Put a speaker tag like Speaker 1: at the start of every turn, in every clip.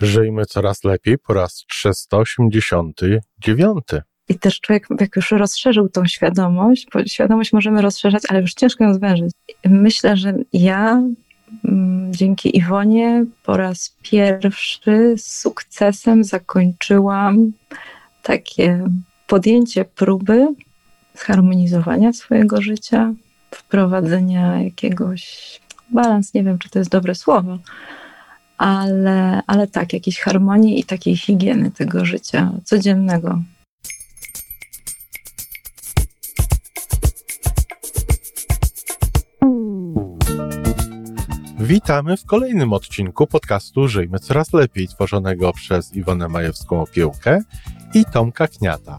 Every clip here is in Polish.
Speaker 1: Żyjmy coraz lepiej po raz 389.
Speaker 2: I też człowiek, jak już rozszerzył tą świadomość, bo świadomość możemy rozszerzać, ale już ciężko ją zwężyć. Myślę, że ja mm, dzięki Iwonie po raz pierwszy z sukcesem zakończyłam takie podjęcie próby zharmonizowania swojego życia, wprowadzenia jakiegoś balans, nie wiem, czy to jest dobre słowo, ale, ale tak, jakiejś harmonii i takiej higieny tego życia codziennego.
Speaker 1: Witamy w kolejnym odcinku podcastu Żyjmy Coraz Lepiej, tworzonego przez Iwonę Majewską Opiełkę i Tomka Kniata.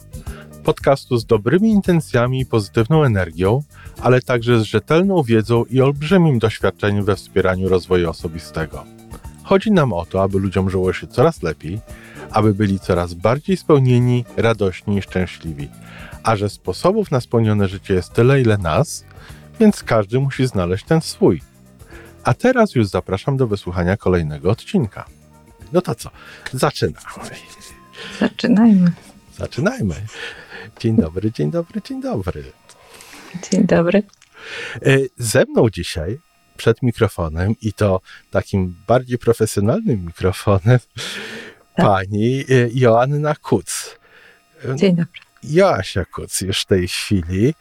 Speaker 1: Podcastu z dobrymi intencjami i pozytywną energią, ale także z rzetelną wiedzą i olbrzymim doświadczeniem we wspieraniu rozwoju osobistego. Chodzi nam o to, aby ludziom żyło się coraz lepiej, aby byli coraz bardziej spełnieni, radośni i szczęśliwi. A że sposobów na spełnione życie jest tyle, ile nas, więc każdy musi znaleźć ten swój. A teraz już zapraszam do wysłuchania kolejnego odcinka. No to co? Zaczynamy.
Speaker 2: Zaczynajmy.
Speaker 1: Zaczynajmy. Dzień dobry, dzień dobry, dzień dobry.
Speaker 2: Dzień dobry.
Speaker 1: E, ze mną dzisiaj przed mikrofonem i to takim bardziej profesjonalnym mikrofonem tak. pani e, Joanna Kuc.
Speaker 2: Dzień dobry.
Speaker 1: Joasia Kuc już w tej chwili.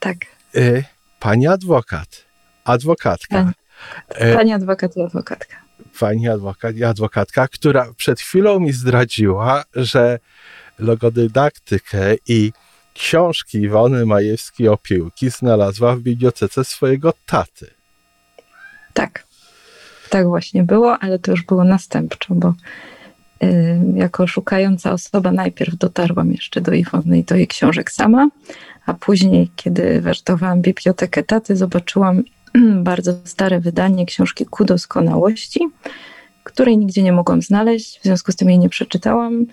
Speaker 2: Tak.
Speaker 1: E, pani adwokat. Adwokatka.
Speaker 2: Pani, pani adwokat i adwokatka.
Speaker 1: Pani adwokat i adwokatka, która przed chwilą mi zdradziła, że logodydaktykę i książki Iwony Majewskiej o piłki znalazła w bibliotece swojego taty.
Speaker 2: Tak. Tak właśnie było, ale to już było następczo, bo y, jako szukająca osoba najpierw dotarłam jeszcze do Iwony i do jej książek sama, a później, kiedy wertowałam bibliotekę taty, zobaczyłam bardzo stare wydanie książki Ku doskonałości, której nigdzie nie mogłam znaleźć, w związku z tym jej nie przeczytałam.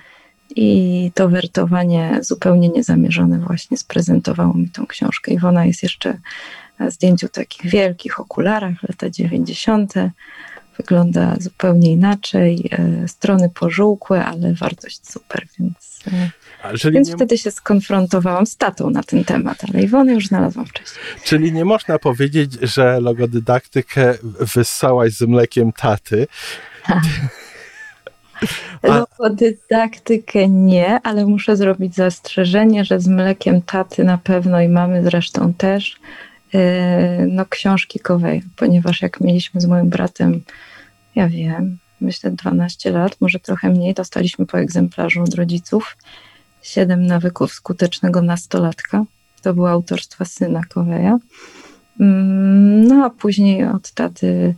Speaker 2: I to wertowanie zupełnie niezamierzone właśnie sprezentowało mi tą książkę. Iwona jest jeszcze zdjęciu takich wielkich okularach, lata 90. Wygląda zupełnie inaczej. E, strony pożółkłe, ale wartość super, więc, e, więc nie... wtedy się skonfrontowałam z tatą na ten temat, ale Iwonę już znalazłam wcześniej.
Speaker 1: Czyli nie można powiedzieć, że logodydaktykę wyssałaś z mlekiem taty.
Speaker 2: Logodydaktykę nie, ale muszę zrobić zastrzeżenie, że z mlekiem taty na pewno i mamy zresztą też no, książki Kowej, ponieważ jak mieliśmy z moim bratem, ja wiem, myślę 12 lat, może trochę mniej, dostaliśmy po egzemplarzu od rodziców Siedem nawyków skutecznego nastolatka. To było autorstwa syna Koweja. Mm, no a później od taty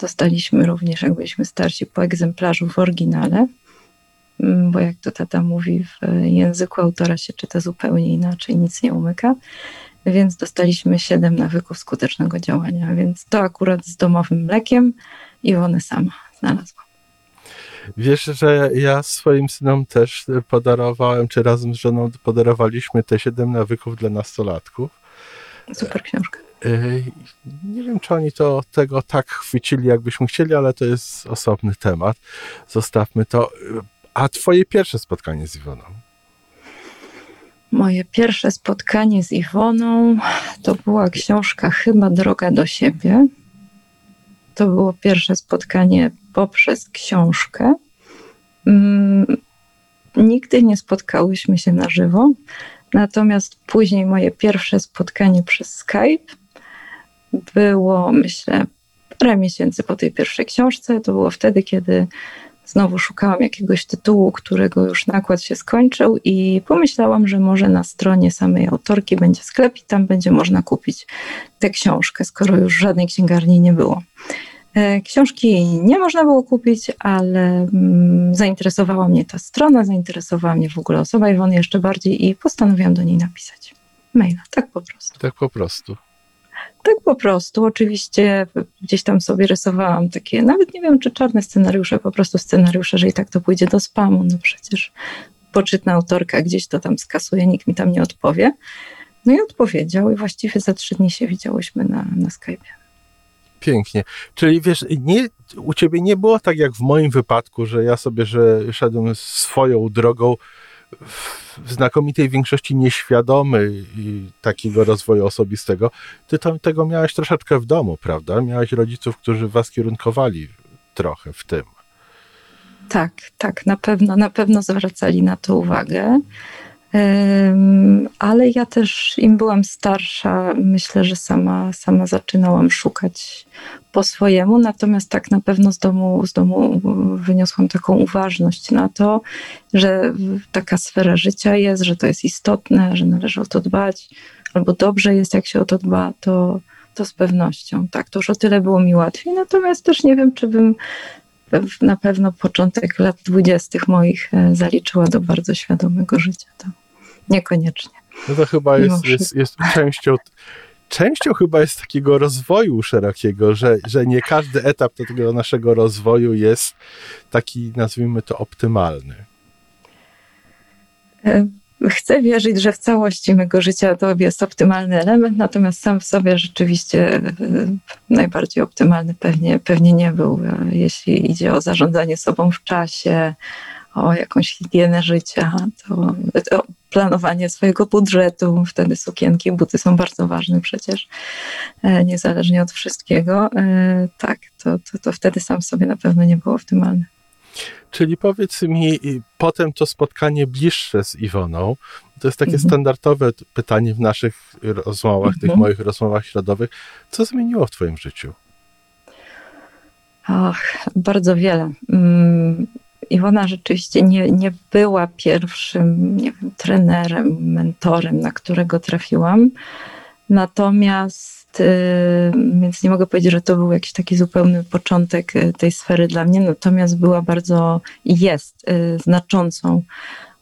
Speaker 2: Dostaliśmy również, jak byliśmy starsi, po egzemplarzu w oryginale, mm, bo jak to tata mówi, w języku autora się czyta zupełnie inaczej, nic nie umyka. Więc dostaliśmy siedem nawyków skutecznego działania, więc to akurat z domowym mlekiem i one sama znalazłam.
Speaker 1: Wiesz, że ja swoim synom też podarowałem, czy razem z żoną podarowaliśmy te siedem nawyków dla nastolatków.
Speaker 2: Super książka.
Speaker 1: Nie wiem, czy oni to tego tak chwycili, jakbyśmy chcieli, ale to jest osobny temat. Zostawmy to. A twoje pierwsze spotkanie z Iwoną?
Speaker 2: Moje pierwsze spotkanie z Iwoną to była książka chyba Droga do siebie. To było pierwsze spotkanie poprzez książkę. Mm, nigdy nie spotkałyśmy się na żywo, natomiast później moje pierwsze spotkanie przez Skype było, myślę, parę miesięcy po tej pierwszej książce. To było wtedy, kiedy znowu szukałam jakiegoś tytułu, którego już nakład się skończył i pomyślałam, że może na stronie samej autorki będzie sklep i tam będzie można kupić tę książkę, skoro już żadnej księgarni nie było. E, książki nie można było kupić, ale mm, zainteresowała mnie ta strona, zainteresowała mnie w ogóle osoba Iwony jeszcze bardziej i postanowiłam do niej napisać maila, tak po prostu.
Speaker 1: Tak po prostu.
Speaker 2: Tak po prostu. Oczywiście gdzieś tam sobie rysowałam takie, nawet nie wiem, czy czarne scenariusze, po prostu scenariusze, że i tak to pójdzie do spamu. No przecież poczytna autorka gdzieś to tam skasuje, nikt mi tam nie odpowie. No i odpowiedział i właściwie za trzy dni się widziałyśmy na, na Skype'ie.
Speaker 1: Pięknie. Czyli wiesz, nie, u ciebie nie było tak jak w moim wypadku, że ja sobie, że szedłem swoją drogą w znakomitej większości nieświadomy takiego rozwoju osobistego. Ty to, tego miałeś troszeczkę w domu, prawda? Miałeś rodziców, którzy was kierunkowali trochę w tym.
Speaker 2: Tak, tak, na pewno, na pewno zwracali na to uwagę. Ale ja też im byłam starsza, myślę, że sama, sama zaczynałam szukać po swojemu, natomiast tak na pewno z domu, z domu wyniosłam taką uważność na to, że taka sfera życia jest, że to jest istotne, że należy o to dbać, albo dobrze jest, jak się o to dba, to, to z pewnością. Tak, to już o tyle było mi łatwiej, natomiast też nie wiem, czy bym na pewno początek lat dwudziestych moich e, zaliczyła do bardzo świadomego życia. To niekoniecznie.
Speaker 1: No to chyba jest, jest, jest częścią, częścią chyba jest takiego rozwoju szerokiego, że, że nie każdy etap tego naszego rozwoju jest taki, nazwijmy to, optymalny.
Speaker 2: Chcę wierzyć, że w całości mego życia to jest optymalny element, natomiast sam w sobie rzeczywiście e, najbardziej optymalny pewnie, pewnie nie był, e, jeśli idzie o zarządzanie sobą w czasie, o jakąś higienę życia, to, to planowanie swojego budżetu, wtedy sukienki, buty są bardzo ważne przecież, e, niezależnie od wszystkiego. Tak, to, to, to wtedy sam sobie na pewno nie było optymalne.
Speaker 1: Czyli powiedz mi, potem to spotkanie bliższe z Iwoną, to jest takie mhm. standardowe pytanie w naszych rozmowach, mhm. tych moich rozmowach środowych. Co zmieniło w Twoim życiu?
Speaker 2: Ach, bardzo wiele. Iwona rzeczywiście nie, nie była pierwszym nie wiem, trenerem, mentorem, na którego trafiłam. Natomiast, y, więc nie mogę powiedzieć, że to był jakiś taki zupełny początek y, tej sfery dla mnie, natomiast była bardzo, jest y, znaczącą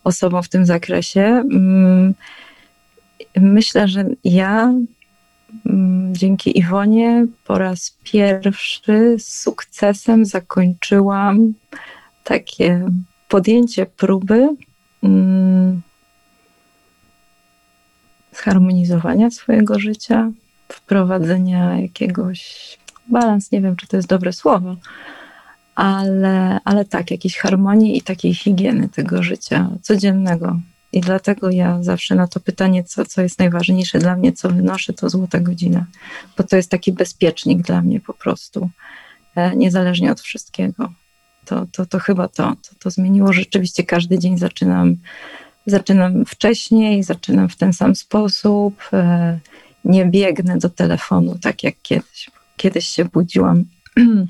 Speaker 2: osobą w tym zakresie. Mm, myślę, że ja mm, dzięki Iwonie po raz pierwszy z sukcesem zakończyłam takie podjęcie próby mm, zharmonizowania swojego życia, wprowadzenia jakiegoś balans, nie wiem, czy to jest dobre słowo, ale, ale tak, jakiejś harmonii i takiej higieny tego życia codziennego. I dlatego ja zawsze na to pytanie, co, co jest najważniejsze dla mnie, co wynoszę, to złota godzina, bo to jest taki bezpiecznik dla mnie po prostu, e, niezależnie od wszystkiego. To, to, to chyba to, to, to zmieniło. Rzeczywiście każdy dzień zaczynam Zaczynam wcześniej, zaczynam w ten sam sposób. E, nie biegnę do telefonu tak jak kiedyś. Kiedyś się budziłam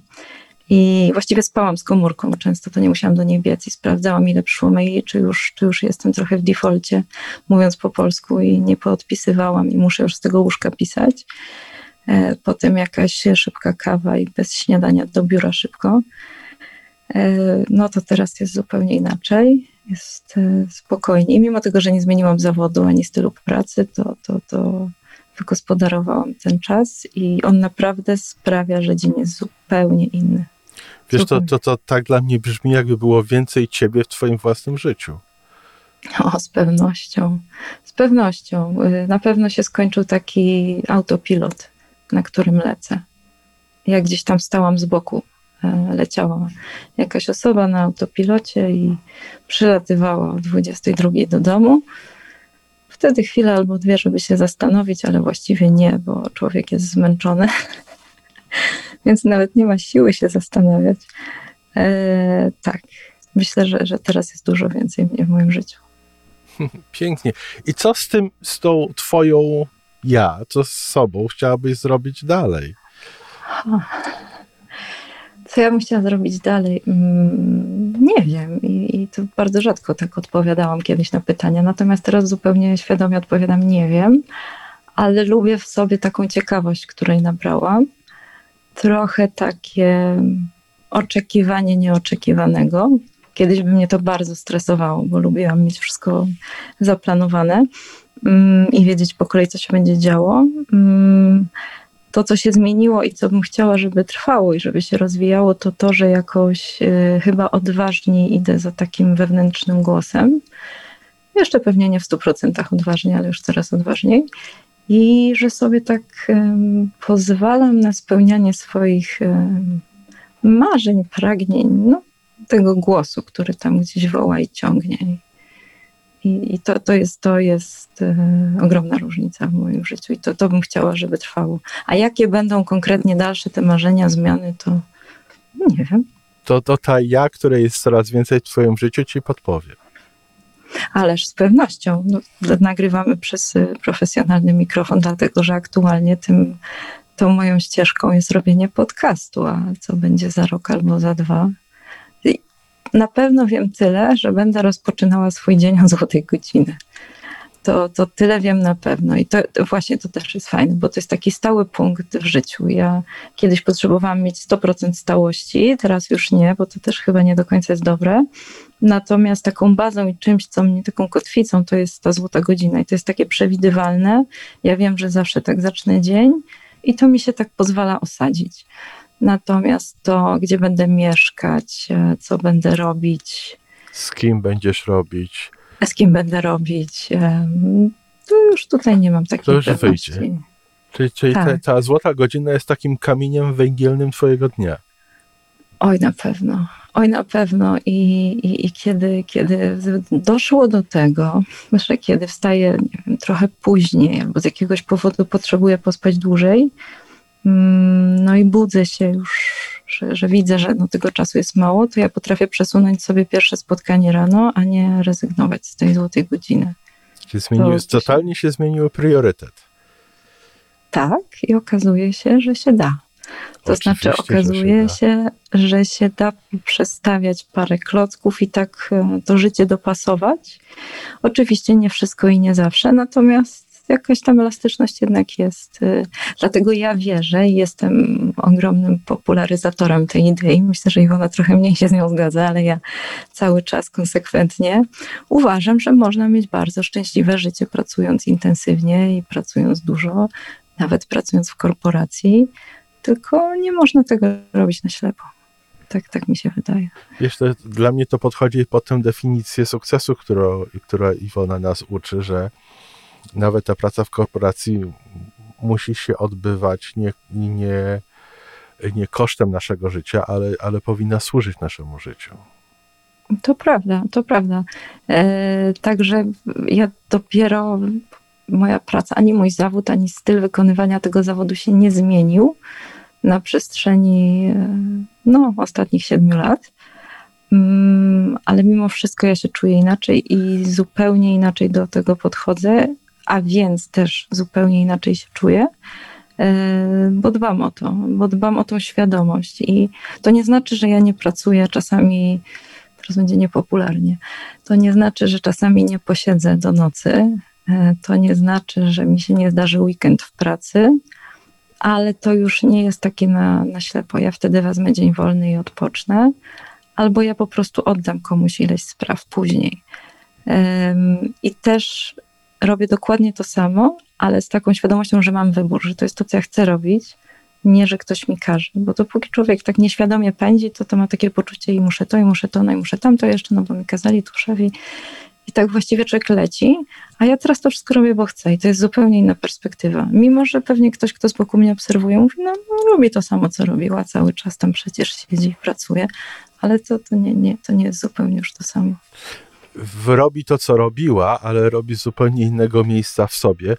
Speaker 2: i właściwie spałam z komórką. Często to nie musiałam do niej biec i sprawdzałam, ile przyszło maili, czy już, czy już jestem trochę w defaulcie, mówiąc po polsku i nie poodpisywałam i muszę już z tego łóżka pisać. E, potem jakaś szybka kawa i bez śniadania do biura szybko. E, no to teraz jest zupełnie inaczej jest e, spokojnie. I mimo tego, że nie zmieniłam zawodu ani stylu pracy, to, to, to wygospodarowałam ten czas i on naprawdę sprawia, że dzień jest zupełnie inny.
Speaker 1: Wiesz, to, to, to tak dla mnie brzmi, jakby było więcej ciebie w twoim własnym życiu.
Speaker 2: O, z pewnością. Z pewnością. Y, na pewno się skończył taki autopilot, na którym lecę. Ja gdzieś tam stałam z boku leciała jakaś osoba na autopilocie i przylatywała o 22 do domu. Wtedy chwilę albo dwie, żeby się zastanowić, ale właściwie nie, bo człowiek jest zmęczony, więc nawet nie ma siły się zastanawiać. E, tak, myślę, że, że teraz jest dużo więcej mnie w moim życiu.
Speaker 1: Pięknie. I co z tym, z tą twoją ja, co z sobą chciałabyś zrobić dalej?
Speaker 2: Co ja bym chciała zrobić dalej? Mm, nie wiem I, i to bardzo rzadko tak odpowiadałam kiedyś na pytania, natomiast teraz zupełnie świadomie odpowiadam nie wiem, ale lubię w sobie taką ciekawość, której nabrałam. Trochę takie oczekiwanie nieoczekiwanego. Kiedyś by mnie to bardzo stresowało, bo lubiłam mieć wszystko zaplanowane mm, i wiedzieć po kolei, co się będzie działo. To, co się zmieniło i co bym chciała, żeby trwało i żeby się rozwijało, to to, że jakoś y, chyba odważniej idę za takim wewnętrznym głosem. Jeszcze pewnie nie w 100% odważnie, ale już coraz odważniej. i że sobie tak pozwalam na spełnianie swoich marzeń, pragnień, no, tego głosu, który tam gdzieś woła i ciągnie. I, i to, to jest, to jest e, ogromna różnica w moim życiu i to, to bym chciała, żeby trwało. A jakie będą konkretnie dalsze te marzenia, zmiany, to nie wiem.
Speaker 1: To, to ta ja, które jest coraz więcej w twoim życiu, ci podpowie.
Speaker 2: Ależ z pewnością. No, nagrywamy przez e, profesjonalny mikrofon, dlatego że aktualnie tym, tą moją ścieżką jest robienie podcastu, a co będzie za rok albo za dwa, na pewno wiem tyle, że będę rozpoczynała swój dzień od złotej godziny. To, to tyle wiem na pewno. I to, to, właśnie to też jest fajne, bo to jest taki stały punkt w życiu. Ja kiedyś potrzebowałam mieć 100% stałości, teraz już nie, bo to też chyba nie do końca jest dobre. Natomiast taką bazą i czymś, co mnie taką kotwicą, to jest ta złota godzina i to jest takie przewidywalne. Ja wiem, że zawsze tak zacznę dzień i to mi się tak pozwala osadzić. Natomiast to, gdzie będę mieszkać, e, co będę robić.
Speaker 1: Z kim będziesz robić?
Speaker 2: Z kim będę robić. To już tutaj nie mam takiej To już pewności. wyjdzie.
Speaker 1: Czyli, czyli tak. ta, ta złota godzina jest takim kamieniem węgielnym twojego dnia.
Speaker 2: Oj, na pewno. Oj, na pewno. I, i, i kiedy, kiedy doszło do tego, że kiedy wstaję wiem, trochę później albo z jakiegoś powodu potrzebuję pospać dłużej, no i budzę się już, że, że, widzę, że no tego czasu jest mało, to ja potrafię przesunąć sobie pierwsze spotkanie rano, a nie rezygnować z tej złotej godziny.
Speaker 1: Się to, totalnie się zmienił priorytet.
Speaker 2: Tak, i okazuje się, że się da. To Oczywiście, znaczy, okazuje się, się, że się da przestawiać parę klocków i tak e, to życie dopasować. Oczywiście nie wszystko i nie zawsze, natomiast jakaś tam elastyczność jednak jest. Y, dlatego ja wierzę i jestem ogromnym popularyzatorem tej idei. Myślę, że Iwona trochę mniej się z nią zgadza, ale ja cały czas konsekwentnie uważam, że można mieć bardzo szczęśliwe życie pracując intensywnie i pracując dużo, nawet pracując w korporacji, tylko nie można tego robić na ślepo. Tak, tak mi się wydaje.
Speaker 1: Jeszcze dla mnie to podchodzi pod tę definicję sukcesu, którą, która Iwona nas uczy, że nawet ta praca w korporacji musi się odbywać nie, nie, nie kosztem naszego życia, ale, ale powinna służyć naszemu życiu.
Speaker 2: To prawda, to prawda. E, także ja dopiero moja praca, ani mój zawód, ani styl wykonywania tego zawodu się nie zmienił na przestrzeni e, no, ostatnich siedmiu lat. Mm, ale mimo wszystko ja się czuję inaczej i zupełnie inaczej do tego podchodzę a więc też zupełnie inaczej się czuję, e, bo dbam o to, bo dbam o tą świadomość. I to nie znaczy, że ja nie pracuję czasami, teraz będzie niepopularnie, to nie znaczy, że czasami nie posiedzę do nocy, e, to nie znaczy, że mi się nie zdarzy weekend w pracy, ale to już nie jest takie na, na ślepo. Ja wtedy wezmę dzień wolny i odpocznę, albo ja po prostu oddam komuś ileś spraw później. I też robię dokładnie to samo, ale z taką świadomością, że mam wybór, że to jest to, co ja chcę robić, nie, że ktoś mi każe. Bo dopóki człowiek tak nieświadomie pędzi, to to ma takie poczucie i muszę to, i muszę to, no i muszę tamto jeszcze, no bo mi kazali tu szefi. I tak właściwie człowiek leci, a ja teraz to wszystko robię, bo chcę. I to jest zupełnie inna perspektywa. Mimo, że pewnie ktoś, kto z boku mnie obserwuje, mówi, no, no robi to samo, co robiła, cały czas tam przecież siedzi pracuje, ale to, to, nie, nie, to nie jest zupełnie już to samo
Speaker 1: robi to, co robiła, ale robi zupełnie innego miejsca w sobie.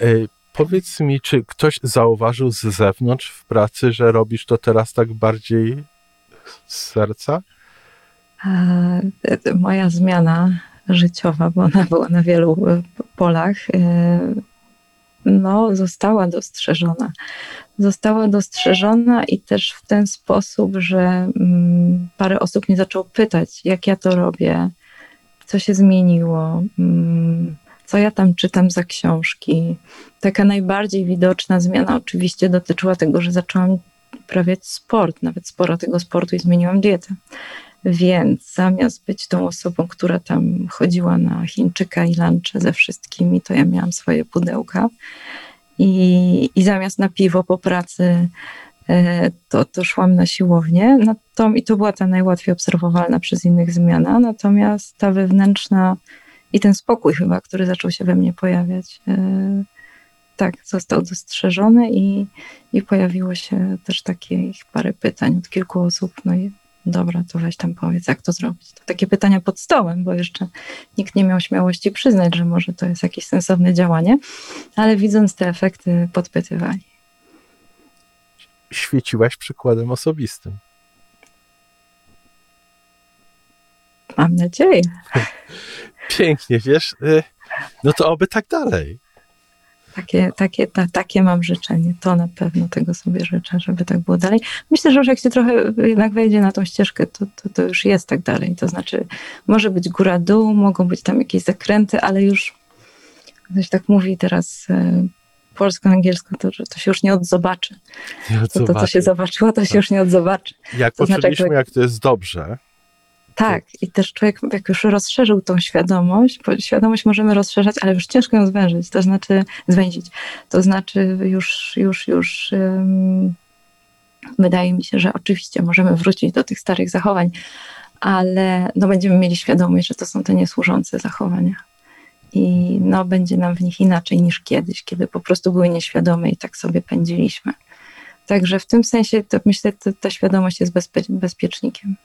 Speaker 1: E, powiedz mi, czy ktoś zauważył z zewnątrz w pracy, że robisz to teraz tak bardziej z serca?
Speaker 2: E, moja zmiana życiowa, bo ona była na wielu e, polach, no, została dostrzeżona. Została dostrzeżona i też w ten sposób, że mm, parę osób mnie zaczęło pytać, jak ja to robię, co się zmieniło, mm, co ja tam czytam za książki. Taka najbardziej widoczna zmiana oczywiście dotyczyła tego, że zaczęłam uprawiać sport, nawet sporo tego sportu i zmieniłam dietę. Więc zamiast być tą osobą, która tam chodziła na Chińczyka i lunche ze wszystkimi, to ja miałam swoje pudełka. I, i zamiast na piwo po pracy to, to szłam na siłownię. No I to była ta najłatwiej obserwowalna przez innych zmiana. Natomiast ta wewnętrzna i ten spokój chyba, który zaczął się we mnie pojawiać, e, tak, został dostrzeżony i, i pojawiło się też takich parę pytań od kilku osób. No i dobra, to weź tam powiedz, jak to zrobić. To takie pytania pod stołem, bo jeszcze nikt nie miał śmiałości przyznać, że może to jest jakieś sensowne działanie, ale widząc te efekty, podpytywali.
Speaker 1: Świeciłaś przykładem osobistym.
Speaker 2: Mam nadzieję.
Speaker 1: Pięknie, wiesz? Y, no to oby tak dalej.
Speaker 2: Takie, takie, ta, takie mam życzenie. To na pewno tego sobie życzę, żeby tak było dalej. Myślę, że już jak się trochę jednak wejdzie na tą ścieżkę, to, to, to już jest tak dalej. To znaczy, może być góra-dół, mogą być tam jakieś zakręty, ale już ktoś tak mówi teraz e, polsko-angielsko, to, to się już nie odzobaczy. Nie to, to, co się zobaczyło, to się tak. już nie odzobaczy.
Speaker 1: Jak to poczuliśmy, znaczy, jak, to jest dobrze,
Speaker 2: tak, i też człowiek, jak już rozszerzył tą świadomość, bo świadomość możemy rozszerzać, ale już ciężko ją zwężyć, to znaczy zwęzić. To znaczy już, już, już um, wydaje mi się, że oczywiście możemy wrócić do tych starych zachowań, ale no, będziemy mieli świadomość, że to są te niesłużące zachowania. I no, będzie nam w nich inaczej niż kiedyś, kiedy po prostu były nieświadome i tak sobie pędziliśmy. Także w tym sensie to myślę, że ta świadomość jest bezpie bezpiecznikiem.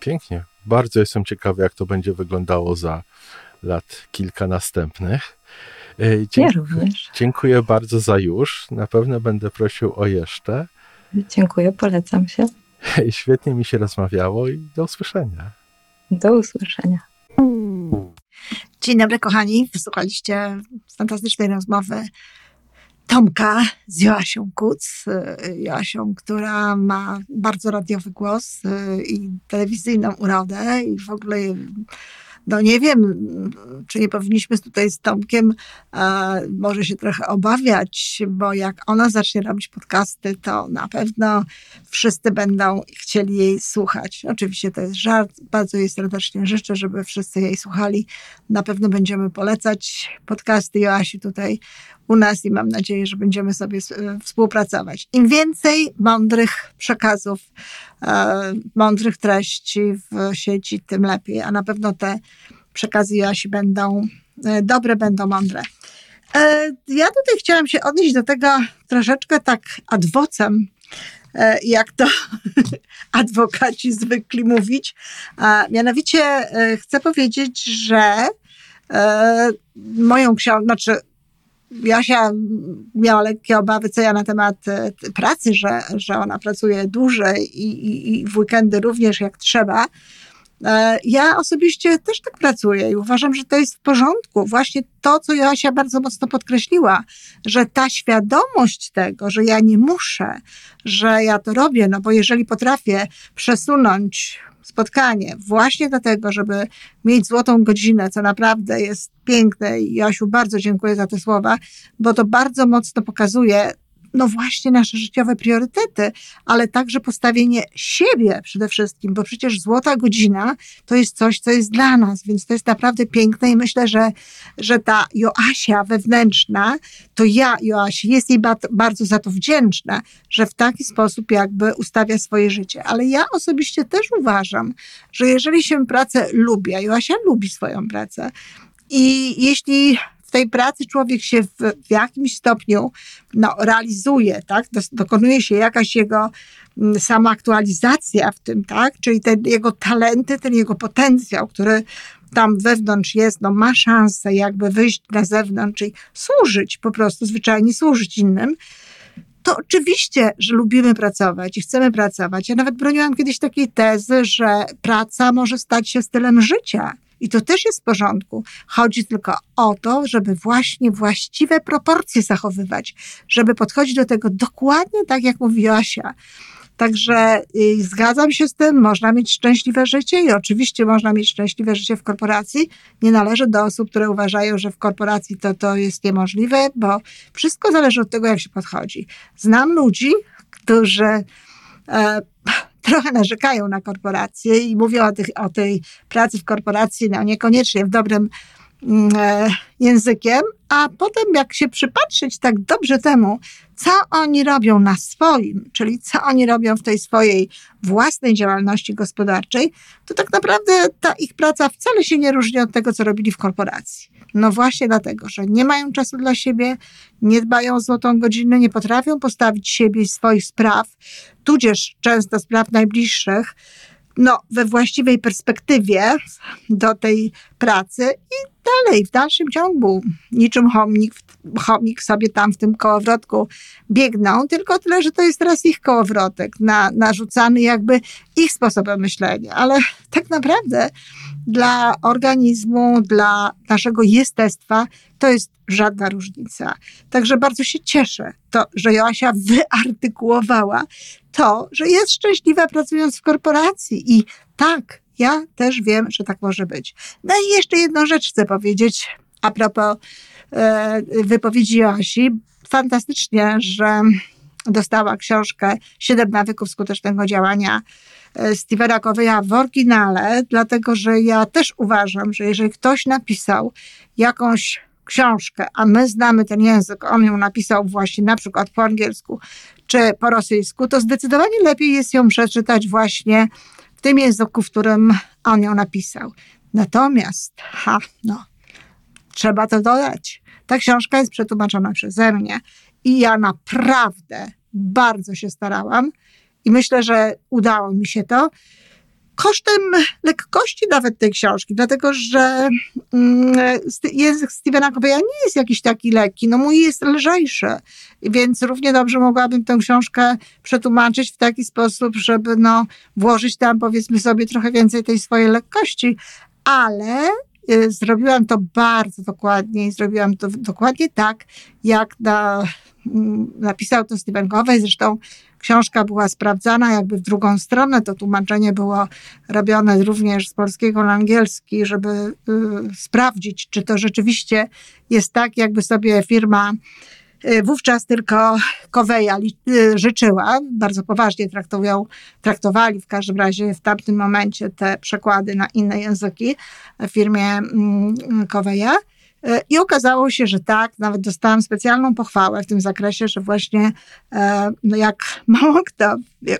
Speaker 1: Pięknie. Bardzo jestem ciekawy, jak to będzie wyglądało za lat kilka następnych.
Speaker 2: E, Dzie ja również.
Speaker 1: Dziękuję bardzo za już. Na pewno będę prosił o jeszcze.
Speaker 2: Dziękuję, polecam się.
Speaker 1: Świetnie mi się rozmawiało i do usłyszenia.
Speaker 2: Do usłyszenia.
Speaker 3: Dzień dobry, kochani. Wysłuchaliście fantastycznej rozmowy Tomka z Joasią Kuc. Joasią, która ma bardzo radiowy głos i telewizyjną urodę i w ogóle no nie wiem, czy nie powinniśmy tutaj z Tomkiem e, może się trochę obawiać, bo jak ona zacznie robić podcasty, to na pewno wszyscy będą chcieli jej słuchać. Oczywiście to jest żart, bardzo jej serdecznie życzę, żeby wszyscy jej słuchali. Na pewno będziemy polecać podcasty Joasi tutaj u nas i mam nadzieję, że będziemy sobie e, współpracować. Im więcej mądrych przekazów, e, mądrych treści w sieci, tym lepiej, a na pewno te przekazy Joasi będą e, dobre, będą mądre. Ja tutaj chciałam się odnieść do tego troszeczkę tak adwocem, jak to adwokaci zwykli mówić. Mianowicie chcę powiedzieć, że moją książkę, znaczy Jasia miała lekkie obawy, co ja na temat e, pracy, że, że ona pracuje dłużej i, i, i w weekendy również jak trzeba. E, ja osobiście też tak pracuję i uważam, że to jest w porządku. Właśnie to, co Joasia bardzo mocno podkreśliła, że ta świadomość tego, że ja nie muszę, że ja to robię, no bo jeżeli potrafię przesunąć spotkanie właśnie dlatego, żeby mieć złotą godzinę, co naprawdę jest piękne. I Jasiu bardzo dziękuję za te słowa, bo to bardzo mocno pokazuje no właśnie nasze życiowe priorytety, ale także postawienie siebie przede wszystkim, bo przecież złota godzina to jest coś, co jest dla nas, więc to jest naprawdę piękne i myślę, że, że ta Joasia wewnętrzna, to ja, Joasi, jest jej bardzo za to wdzięczna, że w taki sposób jakby ustawia swoje życie. Ale ja osobiście też uważam, że jeżeli się pracę lubi, a Joasia lubi swoją pracę, i jeśli tej pracy człowiek się w, w jakimś stopniu no, realizuje, tak? dokonuje się jakaś jego mm, samoaktualizacja w tym, tak? Czyli te jego talenty, ten jego potencjał, który tam wewnątrz jest, no ma szansę jakby wyjść na zewnątrz i służyć, po prostu zwyczajnie służyć innym, to oczywiście, że lubimy pracować i chcemy pracować. Ja nawet broniłam kiedyś takiej tezy, że praca może stać się stylem życia. I to też jest w porządku. Chodzi tylko o to, żeby właśnie właściwe proporcje zachowywać, żeby podchodzić do tego dokładnie tak, jak mówi Asia. Także y, zgadzam się z tym, można mieć szczęśliwe życie i oczywiście można mieć szczęśliwe życie w korporacji. Nie należy do osób, które uważają, że w korporacji to, to jest niemożliwe, bo wszystko zależy od tego, jak się podchodzi. Znam ludzi, którzy e, trochę narzekają na korporacje i mówią o, tych, o tej pracy w korporacji, no niekoniecznie w dobrym mm, e, językiem, a potem jak się przypatrzyć tak dobrze temu, co oni robią na swoim, czyli co oni robią w tej swojej własnej działalności gospodarczej, to tak naprawdę ta ich praca wcale się nie różni od tego, co robili w korporacji. No właśnie dlatego, że nie mają czasu dla siebie, nie dbają o złotą godzinę, nie potrafią postawić siebie i swoich spraw, tudzież często spraw najbliższych, no, we właściwej perspektywie do tej pracy i dalej, w dalszym ciągu, niczym chomik, chomik sobie tam w tym kołowrotku biegną, tylko tyle, że to jest teraz ich kołowrotek, na, narzucany jakby ich sposobem myślenia, ale tak naprawdę dla organizmu, dla naszego jestestwa to jest żadna różnica. Także bardzo się cieszę, to, że Joasia wyartykułowała to, że jest szczęśliwa pracując w korporacji i tak, ja też wiem, że tak może być. No i jeszcze jedną rzecz chcę powiedzieć a propos e, wypowiedzi Joasi. Fantastycznie, że dostała książkę Siedem nawyków skutecznego działania e, Stevena Coveya w oryginale, dlatego że ja też uważam, że jeżeli ktoś napisał jakąś książkę, a my znamy ten język, on ją napisał właśnie na przykład po angielsku czy po rosyjsku, to zdecydowanie lepiej jest ją przeczytać właśnie tym języku, w którym on ją napisał. Natomiast, ha, no, trzeba to dodać. Ta książka jest przetłumaczona przeze mnie i ja naprawdę bardzo się starałam i myślę, że udało mi się to kosztem lekkości nawet tej książki, dlatego że mm, język Stevena Coveya nie jest jakiś taki lekki, no mój jest lżejszy, więc równie dobrze mogłabym tę książkę przetłumaczyć w taki sposób, żeby no, włożyć tam powiedzmy sobie trochę więcej tej swojej lekkości, ale y, zrobiłam to bardzo dokładnie i zrobiłam to dokładnie tak, jak na, mm, napisał to Steven Covey, zresztą książka była sprawdzana jakby w drugą stronę. To tłumaczenie było robione również z polskiego na angielski, żeby y, sprawdzić, czy to rzeczywiście jest tak, jakby sobie firma y, wówczas tylko Koweja y, życzyła. Bardzo poważnie traktują, traktowali w każdym razie w tamtym momencie te przekłady na inne języki w firmie mm, Koweja. E, I okazało się, że tak, nawet dostałam specjalną pochwałę w tym zakresie, że właśnie e, no jak mało kto,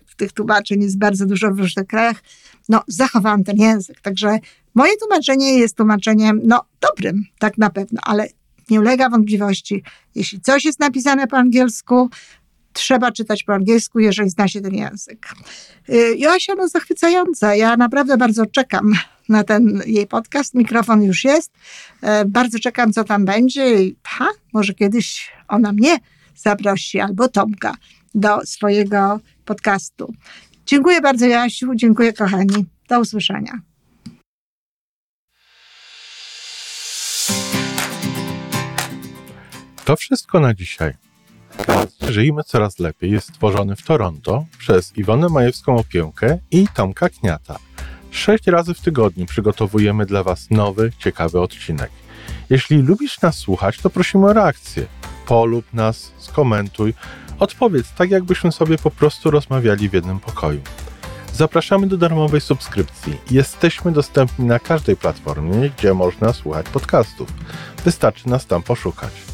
Speaker 3: w tych tłumaczeń jest bardzo dużo w różnych krajach, no zachowałam ten język. Także moje tłumaczenie jest tłumaczeniem, no dobrym, tak na pewno, ale nie ulega wątpliwości, jeśli coś jest napisane po angielsku, trzeba czytać po angielsku, jeżeli zna się ten język. E, Joasia, no zachwycająca. Ja naprawdę bardzo czekam na ten jej podcast. Mikrofon już jest. E, bardzo czekam, co tam będzie i ha, może kiedyś ona mnie zaprosi albo Tomka do swojego podcastu. Dziękuję bardzo, Jasiu. Dziękuję, kochani. Do usłyszenia.
Speaker 1: To wszystko na dzisiaj. Żyjmy coraz lepiej jest stworzony w Toronto przez Iwonę Majewską Opiełkę i Tomka Kniata. Sześć razy w tygodniu przygotowujemy dla Was nowy, ciekawy odcinek. Jeśli lubisz nas słuchać, to prosimy o reakcję. Polub nas, skomentuj, odpowiedz tak, jakbyśmy sobie po prostu rozmawiali w jednym pokoju. Zapraszamy do darmowej subskrypcji. Jesteśmy dostępni na każdej platformie, gdzie można słuchać podcastów. Wystarczy nas tam poszukać.